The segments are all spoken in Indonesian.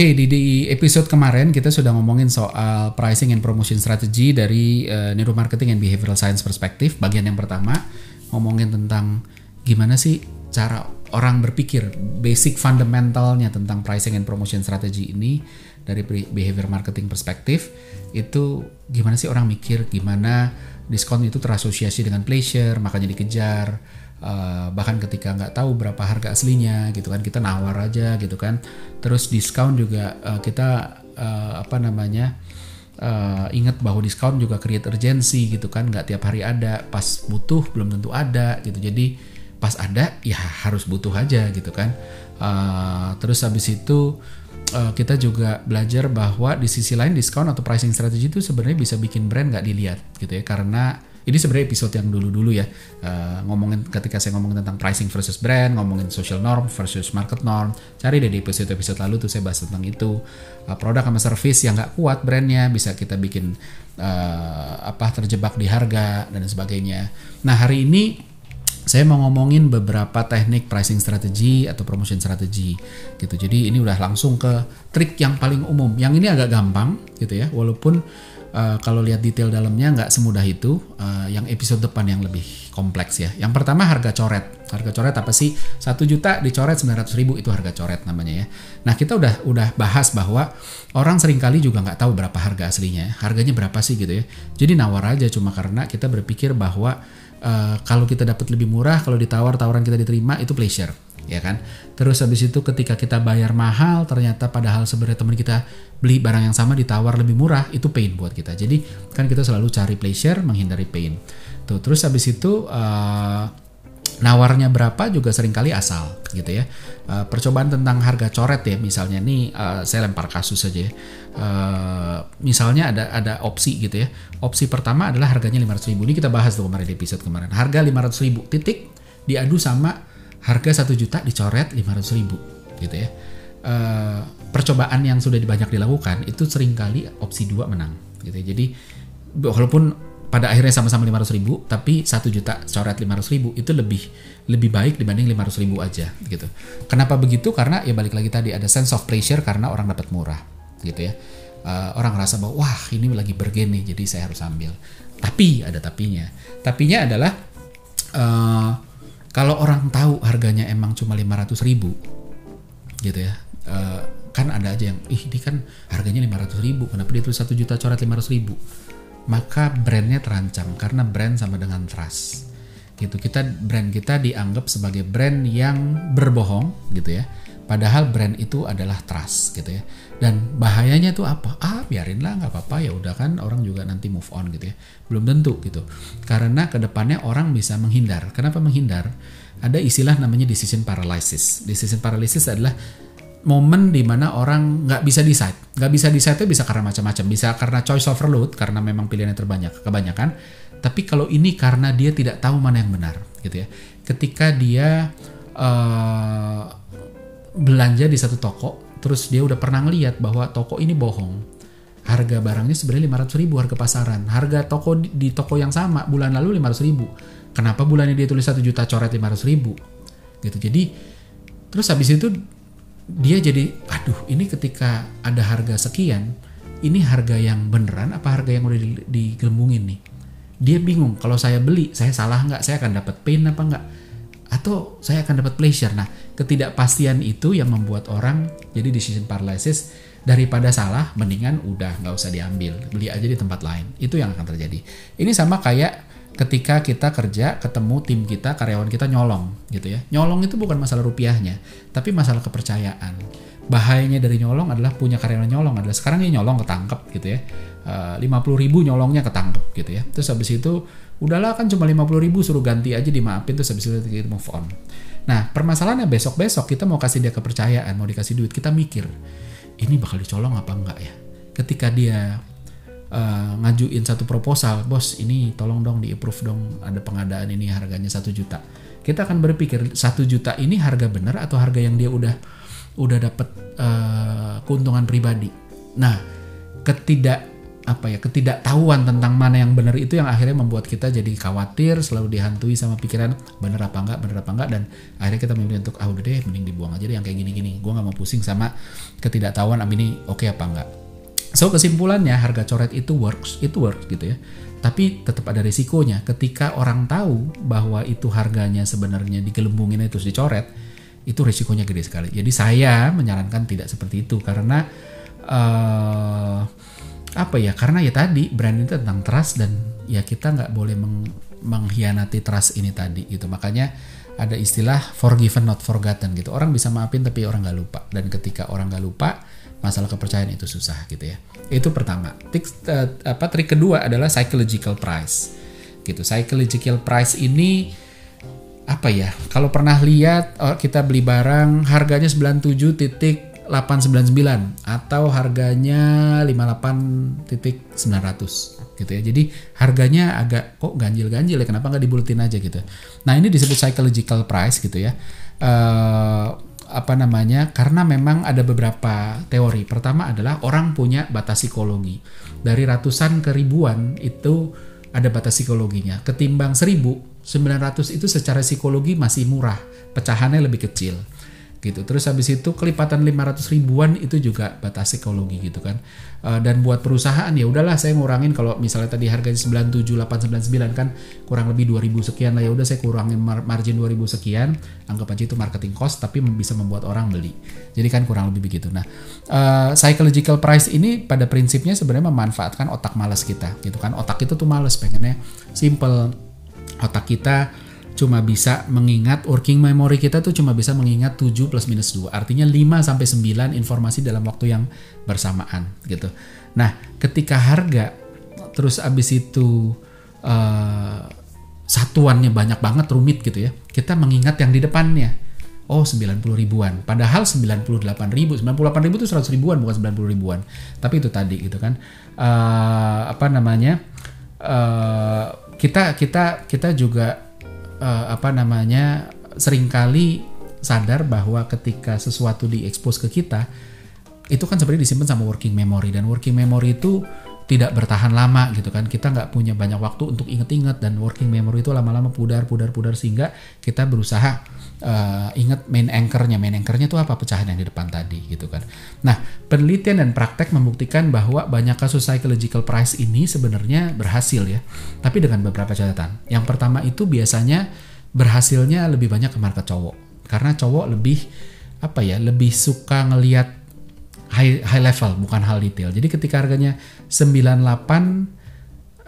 Oke, di, di episode kemarin kita sudah ngomongin soal pricing and promotion strategy dari uh, neuromarketing and behavioral science perspektif. Bagian yang pertama ngomongin tentang gimana sih cara orang berpikir, basic fundamentalnya tentang pricing and promotion strategy ini dari behavior marketing perspektif itu gimana sih orang mikir, gimana diskon itu terasosiasi dengan pleasure, makanya dikejar uh, bahkan ketika nggak tahu berapa harga aslinya gitu kan kita nawar aja gitu kan. Terus diskon juga uh, kita uh, apa namanya uh, ingat bahwa diskon juga create urgency gitu kan nggak tiap hari ada pas butuh belum tentu ada gitu. Jadi pas ada ya harus butuh aja gitu kan. Uh, terus habis itu kita juga belajar bahwa di sisi lain diskon atau pricing strategy itu sebenarnya bisa bikin brand nggak dilihat gitu ya. Karena ini sebenarnya episode yang dulu-dulu ya uh, ngomongin ketika saya ngomongin tentang pricing versus brand ngomongin social norm versus market norm cari deh di episode-episode lalu tuh saya bahas tentang itu uh, produk sama service yang nggak kuat brandnya bisa kita bikin uh, apa terjebak di harga dan sebagainya nah hari ini saya mau ngomongin beberapa teknik pricing strategy atau promotion strategy gitu. Jadi ini udah langsung ke trik yang paling umum. Yang ini agak gampang gitu ya, walaupun uh, kalau lihat detail dalamnya nggak semudah itu. Uh, yang episode depan yang lebih kompleks ya. Yang pertama harga coret. Harga coret apa sih? Satu juta dicoret 900 ribu itu harga coret namanya ya. Nah kita udah udah bahas bahwa orang sering kali juga nggak tahu berapa harga aslinya. Harganya berapa sih gitu ya. Jadi nawar aja cuma karena kita berpikir bahwa uh, kalau kita dapat lebih murah, kalau ditawar tawaran kita diterima itu pleasure ya kan. Terus habis itu ketika kita bayar mahal, ternyata padahal sebenarnya teman kita beli barang yang sama ditawar lebih murah, itu pain buat kita. Jadi kan kita selalu cari pleasure, menghindari pain. Tuh, terus habis itu uh, nawarnya berapa juga sering kali asal gitu ya. Uh, percobaan tentang harga coret ya, misalnya nih uh, saya lempar kasus saja. Ya. Uh, misalnya ada ada opsi gitu ya. Opsi pertama adalah harganya 500 ribu. Ini kita bahas tuh kemarin di episode kemarin. Harga 500 ribu titik diadu sama harga satu juta dicoret 500 ribu gitu ya. Uh, percobaan yang sudah banyak dilakukan itu sering kali opsi dua menang gitu ya. jadi walaupun pada akhirnya sama-sama 500 ribu tapi satu juta coret 500 ribu itu lebih lebih baik dibanding 500 ribu aja gitu. Kenapa begitu? Karena ya balik lagi tadi ada sense of pressure karena orang dapat murah gitu ya. Uh, orang ngerasa bahwa wah ini lagi bergen nih jadi saya harus ambil. Tapi ada tapinya. Tapinya adalah uh, kalau orang tahu harganya emang cuma 500 ribu gitu ya uh, kan ada aja yang ih ini kan harganya 500 ribu kenapa dia tulis 1 juta coret 500 ribu? Maka brandnya terancam karena brand sama dengan trust gitu. Kita brand kita dianggap sebagai brand yang berbohong gitu ya Padahal brand itu adalah trust gitu ya. Dan bahayanya tuh apa? Ah biarinlah nggak apa-apa ya udah kan orang juga nanti move on gitu ya. Belum tentu gitu. Karena ke depannya orang bisa menghindar. Kenapa menghindar? Ada istilah namanya decision paralysis. Decision paralysis adalah momen di mana orang nggak bisa decide. Nggak bisa decide itu bisa karena macam-macam. Bisa karena choice overload karena memang pilihannya terbanyak kebanyakan. Tapi kalau ini karena dia tidak tahu mana yang benar gitu ya. Ketika dia uh, belanja di satu toko, terus dia udah pernah ngeliat bahwa toko ini bohong. Harga barangnya sebenarnya 500 ribu harga pasaran. Harga toko di, di toko yang sama bulan lalu 500 ribu. Kenapa bulannya dia tulis 1 juta coret 500 ribu? Gitu. Jadi terus habis itu dia jadi, aduh ini ketika ada harga sekian, ini harga yang beneran apa harga yang udah digelembungin nih? Dia bingung, kalau saya beli, saya salah nggak? Saya akan dapat pain apa nggak? Atau saya akan dapat pleasure? Nah, ketidakpastian itu yang membuat orang jadi decision paralysis. Daripada salah mendingan udah nggak usah diambil. Beli aja di tempat lain. Itu yang akan terjadi. Ini sama kayak ketika kita kerja ketemu tim kita karyawan kita nyolong gitu ya. Nyolong itu bukan masalah rupiahnya tapi masalah kepercayaan. Bahayanya dari nyolong adalah punya karyawan nyolong. Adalah sekarang ini nyolong ketangkep gitu ya. Eh, lima puluh ribu nyolongnya ketangkep gitu ya. Terus habis itu udahlah kan cuma lima puluh ribu suruh ganti aja dimaafin terus habis itu kita move on Nah, permasalahannya besok-besok kita mau kasih dia kepercayaan, mau dikasih duit, kita mikir, ini bakal dicolong apa enggak ya? Ketika dia uh, ngajuin satu proposal, bos ini tolong dong di approve dong, ada pengadaan ini harganya satu juta. Kita akan berpikir satu juta ini harga benar atau harga yang dia udah udah dapat uh, keuntungan pribadi. Nah, ketidak apa ya ketidaktahuan tentang mana yang benar itu yang akhirnya membuat kita jadi khawatir selalu dihantui sama pikiran benar apa enggak benar apa enggak dan akhirnya kita memilih untuk ah udah deh mending dibuang aja deh yang kayak gini-gini. Gue nggak mau pusing sama ketidaktahuan am ini oke okay apa enggak? So kesimpulannya harga coret itu works itu works gitu ya. Tapi tetap ada risikonya. Ketika orang tahu bahwa itu harganya sebenarnya digelembungin itu dicoret itu risikonya gede sekali. Jadi saya menyarankan tidak seperti itu karena uh, apa ya? Karena ya tadi brand itu tentang trust dan ya kita nggak boleh meng, mengkhianati trust ini tadi gitu. Makanya ada istilah forgiven not forgotten gitu. Orang bisa maafin tapi orang nggak lupa. Dan ketika orang nggak lupa masalah kepercayaan itu susah gitu ya. Itu pertama. Trik uh, apa trik kedua adalah psychological price gitu. Psychological price ini apa ya kalau pernah lihat oh, kita beli barang harganya 97 titik 899 atau harganya 58.900 gitu ya. Jadi harganya agak kok ganjil-ganjil ya kenapa nggak dibulutin aja gitu. Nah, ini disebut psychological price gitu ya. Uh, apa namanya? Karena memang ada beberapa teori. Pertama adalah orang punya batas psikologi. Dari ratusan ke ribuan itu ada batas psikologinya. Ketimbang 1900 itu secara psikologi masih murah, pecahannya lebih kecil gitu. Terus habis itu kelipatan 500 ribuan itu juga batas psikologi gitu kan. Uh, dan buat perusahaan ya udahlah saya ngurangin kalau misalnya tadi harganya 97899 kan kurang lebih 2000 sekian lah ya udah saya kurangin mar margin 2000 sekian, anggap aja itu marketing cost tapi bisa membuat orang beli. Jadi kan kurang lebih begitu. Nah, uh, psychological price ini pada prinsipnya sebenarnya memanfaatkan otak malas kita gitu kan. Otak itu tuh males pengennya simple. Otak kita cuma bisa mengingat working memory kita tuh cuma bisa mengingat 7 plus minus 2. Artinya 5 sampai 9 informasi dalam waktu yang bersamaan gitu. Nah, ketika harga terus abis itu uh, satuannya banyak banget rumit gitu ya. Kita mengingat yang di depannya. Oh 90 ribuan. Padahal 98 ribu. 98 ribu itu 100 ribuan bukan 90 ribuan. Tapi itu tadi gitu kan. Uh, apa namanya? Uh, kita kita kita juga uh, apa namanya sering kali sadar bahwa ketika sesuatu diekspos ke kita itu kan sebenarnya disimpan sama working memory. Dan working memory itu tidak bertahan lama gitu kan. Kita nggak punya banyak waktu untuk inget-inget dan working memory itu lama-lama pudar pudar pudar sehingga kita berusaha uh, inget main anchornya. Main anchornya itu apa? Pecahan yang di depan tadi gitu kan. Nah penelitian dan praktek membuktikan bahwa banyak kasus psychological price ini sebenarnya berhasil ya. Tapi dengan beberapa catatan. Yang pertama itu biasanya berhasilnya lebih banyak ke market cowok. Karena cowok lebih apa ya lebih suka ngelihat high high level bukan hal detail. Jadi ketika harganya 98 uh,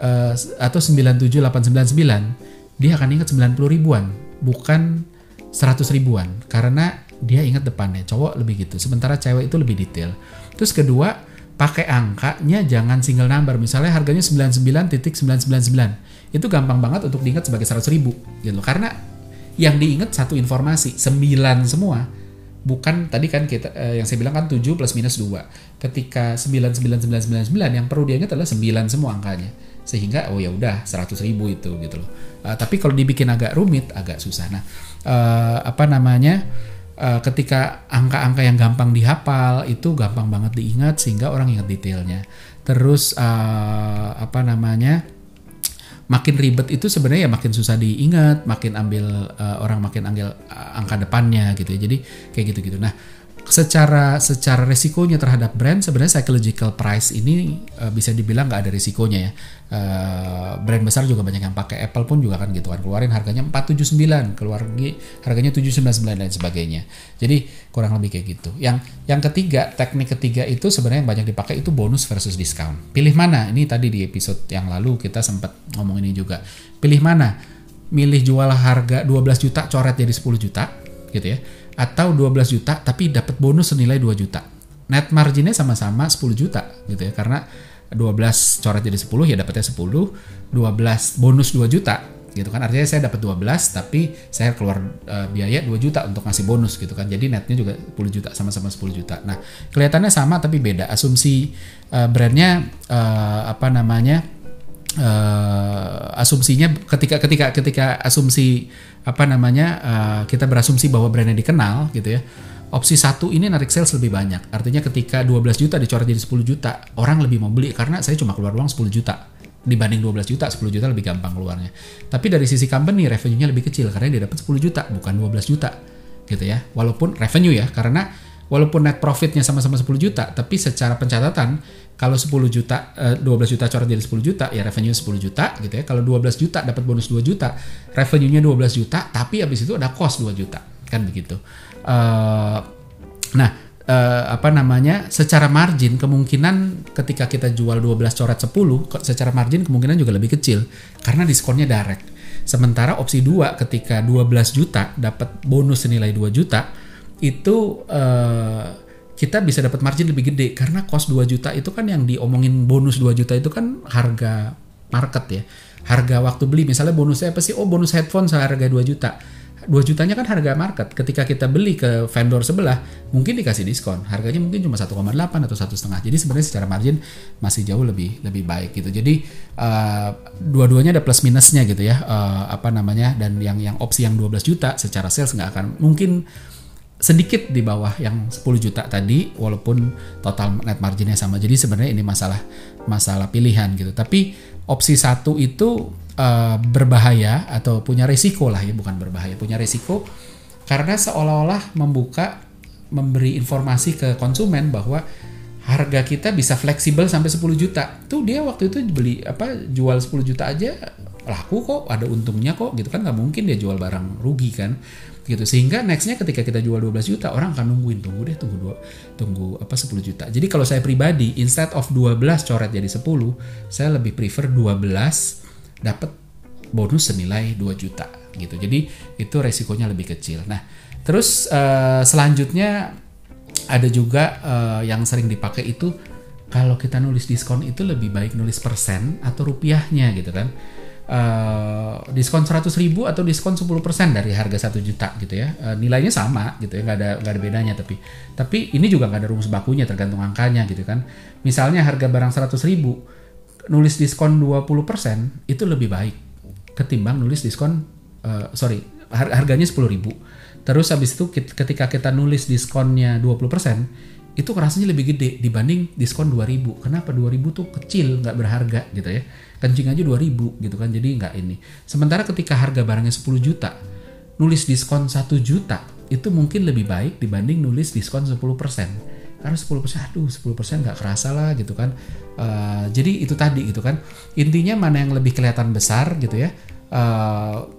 eh, atau 97899 dia akan ingat 90 ribuan. Bukan 100 ribuan karena dia ingat depannya. Cowok lebih gitu. Sementara cewek itu lebih detail. Terus kedua pakai angkanya jangan single number. Misalnya harganya 99.999. Itu gampang banget untuk diingat sebagai 100 ribu gitu. Karena yang diingat satu informasi, 9 semua bukan tadi kan kita eh, yang saya bilang kan 7 plus minus 2. Ketika 99999 yang perlu diingat adalah 9 semua angkanya. Sehingga oh ya udah 100 ribu itu gitu loh. Uh, tapi kalau dibikin agak rumit agak susah. Nah, uh, apa namanya? Uh, ketika angka-angka yang gampang dihafal itu gampang banget diingat sehingga orang ingat detailnya. Terus uh, apa namanya? makin ribet itu sebenarnya ya makin susah diingat, makin ambil uh, orang makin ambil angka depannya gitu ya. Jadi kayak gitu-gitu. Nah, secara secara resikonya terhadap brand sebenarnya psychological price ini uh, bisa dibilang nggak ada resikonya ya. Uh, brand besar juga banyak yang pakai Apple pun juga kan gitu kan keluarin harganya 479, keluar harganya 799 dan sebagainya. Jadi kurang lebih kayak gitu. Yang yang ketiga, teknik ketiga itu sebenarnya yang banyak dipakai itu bonus versus discount. Pilih mana? Ini tadi di episode yang lalu kita sempat ngomong ini juga. Pilih mana? Milih jual harga 12 juta coret jadi 10 juta gitu ya atau 12 juta tapi dapat bonus senilai 2 juta. Net marginnya sama-sama 10 juta gitu ya. Karena 12 coret jadi 10 ya dapatnya 10, 12 bonus 2 juta gitu kan. Artinya saya dapat 12 tapi saya keluar uh, biaya 2 juta untuk ngasih bonus gitu kan. Jadi netnya juga 10 juta sama-sama 10 juta. Nah kelihatannya sama tapi beda. Asumsi uh, brandnya uh, apa namanya uh, asumsinya ketika ketika ketika asumsi apa namanya uh, kita berasumsi bahwa brandnya dikenal gitu ya opsi satu ini narik sales lebih banyak. Artinya ketika 12 juta dicoret jadi 10 juta, orang lebih mau beli karena saya cuma keluar uang 10 juta dibanding 12 juta, 10 juta lebih gampang keluarnya. Tapi dari sisi company revenue-nya lebih kecil karena dia dapat 10 juta bukan 12 juta gitu ya. Walaupun revenue ya karena walaupun net profitnya sama-sama 10 juta, tapi secara pencatatan kalau 10 juta, 12 eh, juta coret jadi 10 juta, ya revenue 10 juta gitu ya. Kalau 12 juta dapat bonus 2 juta, revenue-nya 12 juta, tapi habis itu ada cost 2 juta, kan begitu. Uh, nah, uh, apa namanya? Secara margin kemungkinan ketika kita jual 12 coret 10, secara margin kemungkinan juga lebih kecil karena diskonnya direct. Sementara opsi 2 ketika 12 juta dapat bonus senilai 2 juta, itu uh, kita bisa dapat margin lebih gede karena cost 2 juta itu kan yang diomongin bonus 2 juta itu kan harga market ya. Harga waktu beli misalnya bonusnya apa sih? Oh, bonus headphone seharga 2 juta. 2 jutanya kan harga market. Ketika kita beli ke vendor sebelah, mungkin dikasih diskon. Harganya mungkin cuma 1,8 atau satu setengah. Jadi sebenarnya secara margin masih jauh lebih lebih baik gitu. Jadi uh, dua-duanya ada plus minusnya gitu ya. Uh, apa namanya? Dan yang yang opsi yang 12 juta secara sales nggak akan mungkin sedikit di bawah yang 10 juta tadi walaupun total net marginnya sama. Jadi sebenarnya ini masalah masalah pilihan gitu. Tapi opsi satu itu uh, berbahaya atau punya resiko lah ya, bukan berbahaya, punya resiko karena seolah-olah membuka memberi informasi ke konsumen bahwa harga kita bisa fleksibel sampai 10 juta. Tuh dia waktu itu beli apa jual 10 juta aja laku kok, ada untungnya kok gitu kan nggak mungkin dia jual barang rugi kan gitu. Sehingga nextnya ketika kita jual 12 juta orang akan nungguin tunggu deh tunggu dua tunggu apa 10 juta. Jadi kalau saya pribadi instead of 12 coret jadi 10 saya lebih prefer 12 dapat bonus senilai 2 juta gitu. Jadi itu resikonya lebih kecil. Nah terus uh, selanjutnya ada juga uh, yang sering dipakai itu kalau kita nulis diskon itu lebih baik nulis persen atau rupiahnya gitu kan uh, diskon 100 ribu atau diskon 10% dari harga 1 juta gitu ya. Uh, nilainya sama gitu ya nggak ada nggak ada bedanya tapi tapi ini juga nggak ada rumus bakunya tergantung angkanya gitu kan. Misalnya harga barang 100 ribu nulis diskon 20% itu lebih baik ketimbang nulis diskon uh, sorry har harganya 10 ribu. Terus habis itu ketika kita nulis diskonnya 20% itu rasanya lebih gede dibanding diskon 2000 kenapa 2000 tuh kecil nggak berharga gitu ya? Kencing aja 2000 gitu kan jadi nggak ini. Sementara ketika harga barangnya 10 juta nulis diskon 1 juta itu mungkin lebih baik dibanding nulis diskon 10% karena 10% aduh 10% nggak kerasa lah gitu kan. Uh, jadi itu tadi gitu kan. Intinya mana yang lebih kelihatan besar gitu ya uh,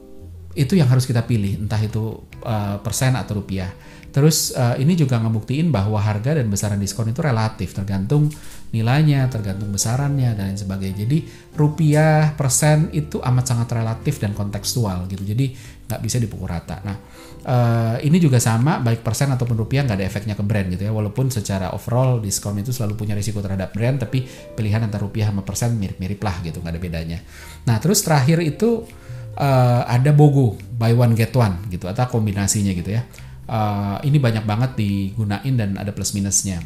itu yang harus kita pilih. Entah itu uh, persen atau rupiah Terus uh, ini juga ngebuktiin bahwa harga dan besaran diskon itu relatif, tergantung nilainya, tergantung besarannya dan lain sebagainya. Jadi rupiah persen itu amat sangat relatif dan kontekstual gitu. Jadi nggak bisa dipukul rata. Nah uh, ini juga sama baik persen ataupun rupiah nggak ada efeknya ke brand gitu ya. Walaupun secara overall diskon itu selalu punya risiko terhadap brand, tapi pilihan antara rupiah sama persen mirip-mirip lah gitu, nggak ada bedanya. Nah terus terakhir itu uh, ada BOGO buy one get one gitu atau kombinasinya gitu ya uh, ini banyak banget digunain dan ada plus minusnya.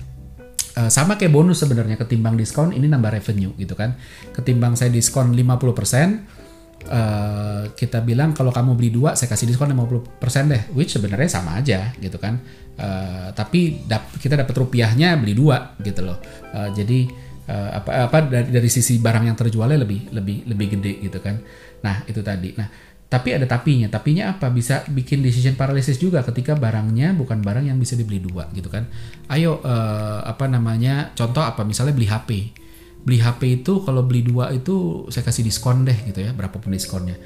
Uh, sama kayak bonus sebenarnya ketimbang diskon ini nambah revenue gitu kan. Ketimbang saya diskon 50%, uh, kita bilang kalau kamu beli dua saya kasih diskon 50% deh, which sebenarnya sama aja gitu kan. Uh, tapi dap kita dapat rupiahnya beli dua gitu loh. Uh, jadi uh, apa apa dari, dari sisi barang yang terjualnya lebih lebih lebih gede gitu kan. Nah, itu tadi. Nah, tapi ada tapinya. Tapinya apa? Bisa bikin decision paralysis juga ketika barangnya bukan barang yang bisa dibeli dua gitu kan. Ayo uh, apa namanya? Contoh apa? Misalnya beli HP. Beli HP itu kalau beli dua itu saya kasih diskon deh gitu ya, berapapun diskonnya.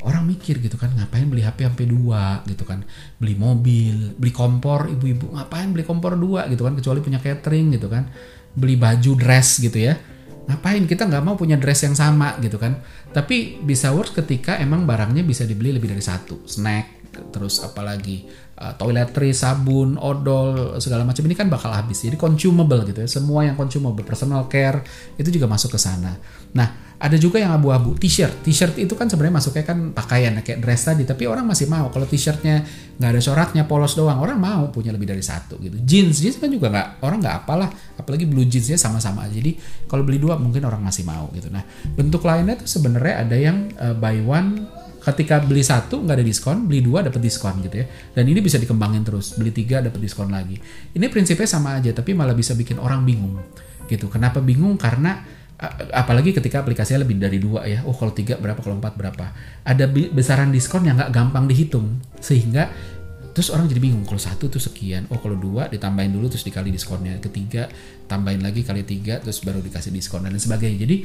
Orang mikir gitu kan, ngapain beli HP sampai dua gitu kan. Beli mobil, beli kompor, ibu-ibu ngapain beli kompor dua gitu kan, kecuali punya catering gitu kan. Beli baju dress gitu ya ngapain? Kita nggak mau punya dress yang sama gitu kan? Tapi bisa works ketika emang barangnya bisa dibeli lebih dari satu. Snack terus apalagi uh, toiletries sabun odol segala macam ini kan bakal habis. Jadi consumable gitu ya. Semua yang consumable personal care itu juga masuk ke sana. Nah ada juga yang abu-abu t-shirt t-shirt itu kan sebenarnya masuknya kan pakaian kayak dress tadi tapi orang masih mau kalau t-shirtnya nggak ada coraknya polos doang orang mau punya lebih dari satu gitu jeans jeans kan juga nggak orang nggak apalah apalagi blue jeansnya sama-sama jadi kalau beli dua mungkin orang masih mau gitu nah bentuk lainnya tuh sebenarnya ada yang uh, buy one ketika beli satu nggak ada diskon, beli dua dapat diskon gitu ya. Dan ini bisa dikembangin terus, beli tiga dapat diskon lagi. Ini prinsipnya sama aja, tapi malah bisa bikin orang bingung gitu. Kenapa bingung? Karena apalagi ketika aplikasinya lebih dari dua ya. Oh kalau tiga berapa, kalau empat berapa. Ada besaran diskon yang nggak gampang dihitung, sehingga terus orang jadi bingung kalau satu tuh sekian oh kalau dua ditambahin dulu terus dikali diskonnya. Ketiga tambahin lagi kali tiga terus baru dikasih diskon dan sebagainya. Jadi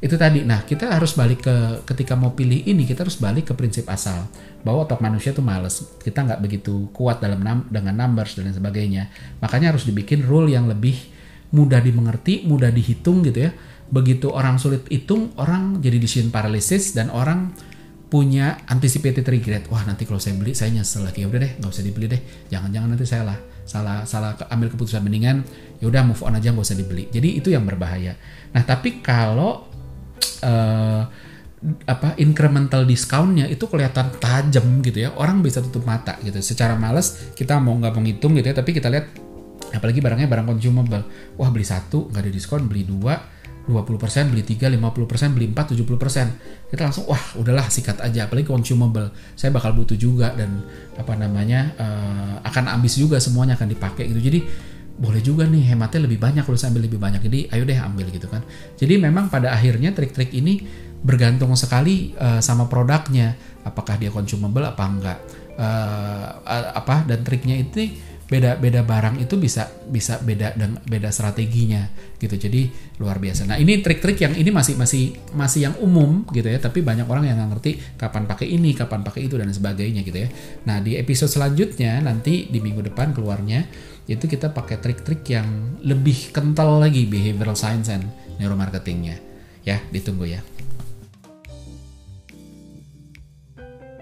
itu tadi. Nah kita harus balik ke ketika mau pilih ini kita harus balik ke prinsip asal. Bahwa otak manusia tuh males. Kita nggak begitu kuat dalam dengan numbers dan sebagainya. Makanya harus dibikin rule yang lebih mudah dimengerti mudah dihitung gitu ya begitu orang sulit hitung orang jadi decision paralysis dan orang punya anticipated regret. Wah nanti kalau saya beli saya nyesel lagi. Ya udah deh, nggak usah dibeli deh. Jangan-jangan nanti saya lah salah salah ambil keputusan mendingan ya udah move on aja nggak usah dibeli. Jadi itu yang berbahaya. Nah tapi kalau uh, apa incremental discountnya itu kelihatan tajam gitu ya orang bisa tutup mata gitu secara males kita mau nggak menghitung gitu ya tapi kita lihat apalagi barangnya barang consumable wah beli satu nggak ada diskon beli dua 20%, beli 3, 50%, beli 4, 70%. Kita langsung wah udahlah sikat aja apalagi consumable. Saya bakal butuh juga dan apa namanya uh, akan habis juga semuanya akan dipakai gitu. Jadi boleh juga nih hematnya lebih banyak kalau saya ambil lebih banyak. Jadi ayo deh ambil gitu kan. Jadi memang pada akhirnya trik-trik ini bergantung sekali uh, sama produknya. Apakah dia consumable apa enggak. Uh, apa dan triknya itu beda beda barang itu bisa bisa beda dan beda strateginya gitu. Jadi luar biasa. Nah ini trik-trik yang ini masih masih masih yang umum gitu ya. Tapi banyak orang yang nggak ngerti kapan pakai ini kapan pakai itu dan sebagainya gitu ya. Nah di episode selanjutnya nanti di minggu depan keluarnya itu kita pakai trik-trik yang lebih kental lagi behavioral science and neuromarketingnya. Ya ditunggu ya